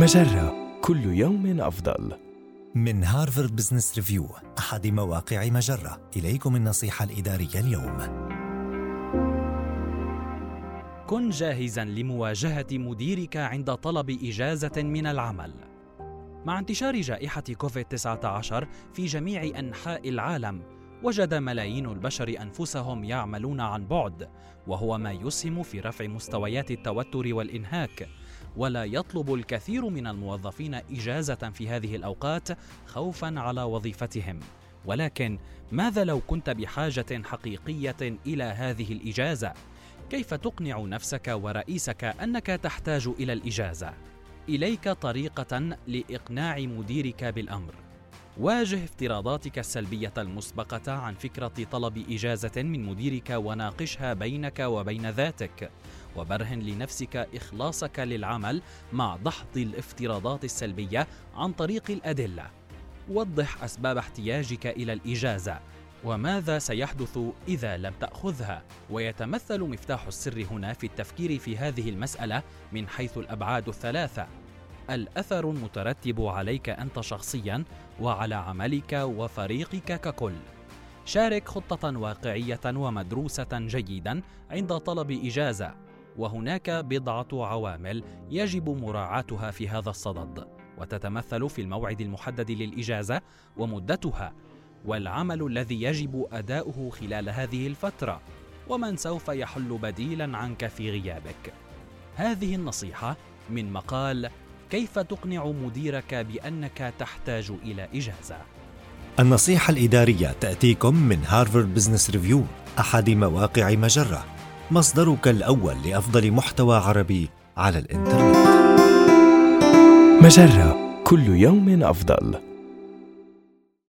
مجرة كل يوم أفضل. من هارفارد بزنس ريفيو أحد مواقع مجرة إليكم النصيحة الإدارية اليوم كن جاهزا لمواجهة مديرك عند طلب إجازة من العمل. مع انتشار جائحة كوفيد-19 في جميع أنحاء العالم، وجد ملايين البشر أنفسهم يعملون عن بعد، وهو ما يسهم في رفع مستويات التوتر والإنهاك. ولا يطلب الكثير من الموظفين إجازة في هذه الأوقات خوفا على وظيفتهم. ولكن ماذا لو كنت بحاجة حقيقية إلى هذه الإجازة؟ كيف تقنع نفسك ورئيسك أنك تحتاج إلى الإجازة إليك طريقة لإقناع مديرك بالأمر واجه افتراضاتك السلبية المسبقة عن فكرة طلب إجازة من مديرك وناقشها بينك وبين ذاتك. وبرهن لنفسك إخلاصك للعمل مع دحض الافتراضات السلبية عن طريق الأدلة. وضح أسباب احتياجك إلى الإجازة. وماذا سيحدث إذا لم تأخذها؟ ويتمثل مفتاح السر هنا في التفكير في هذه المسألة من حيث الأبعاد الثلاثة. الأثر المترتب عليك أنت شخصيا وعلى عملك وفريقك ككل. شارك خطة واقعية ومدروسة جيدا عند طلب إجازة وهناك بضعة عوامل يجب مراعاتها في هذا الصدد وتتمثل في الموعد المحدد للإجازة ومدتها والعمل الذي يجب أداؤه خلال هذه الفترة ومن سوف يحل بديلا عنك في غيابك. هذه النصيحة من مقال كيف تقنع مديرك بأنك تحتاج إلى إجازة؟ النصيحة الإدارية تأتيكم من هارفارد بزنس ريفيو أحد مواقع مجرة. مصدرك الأول لأفضل محتوى عربي على الإنترنت. مجرة كل يوم أفضل.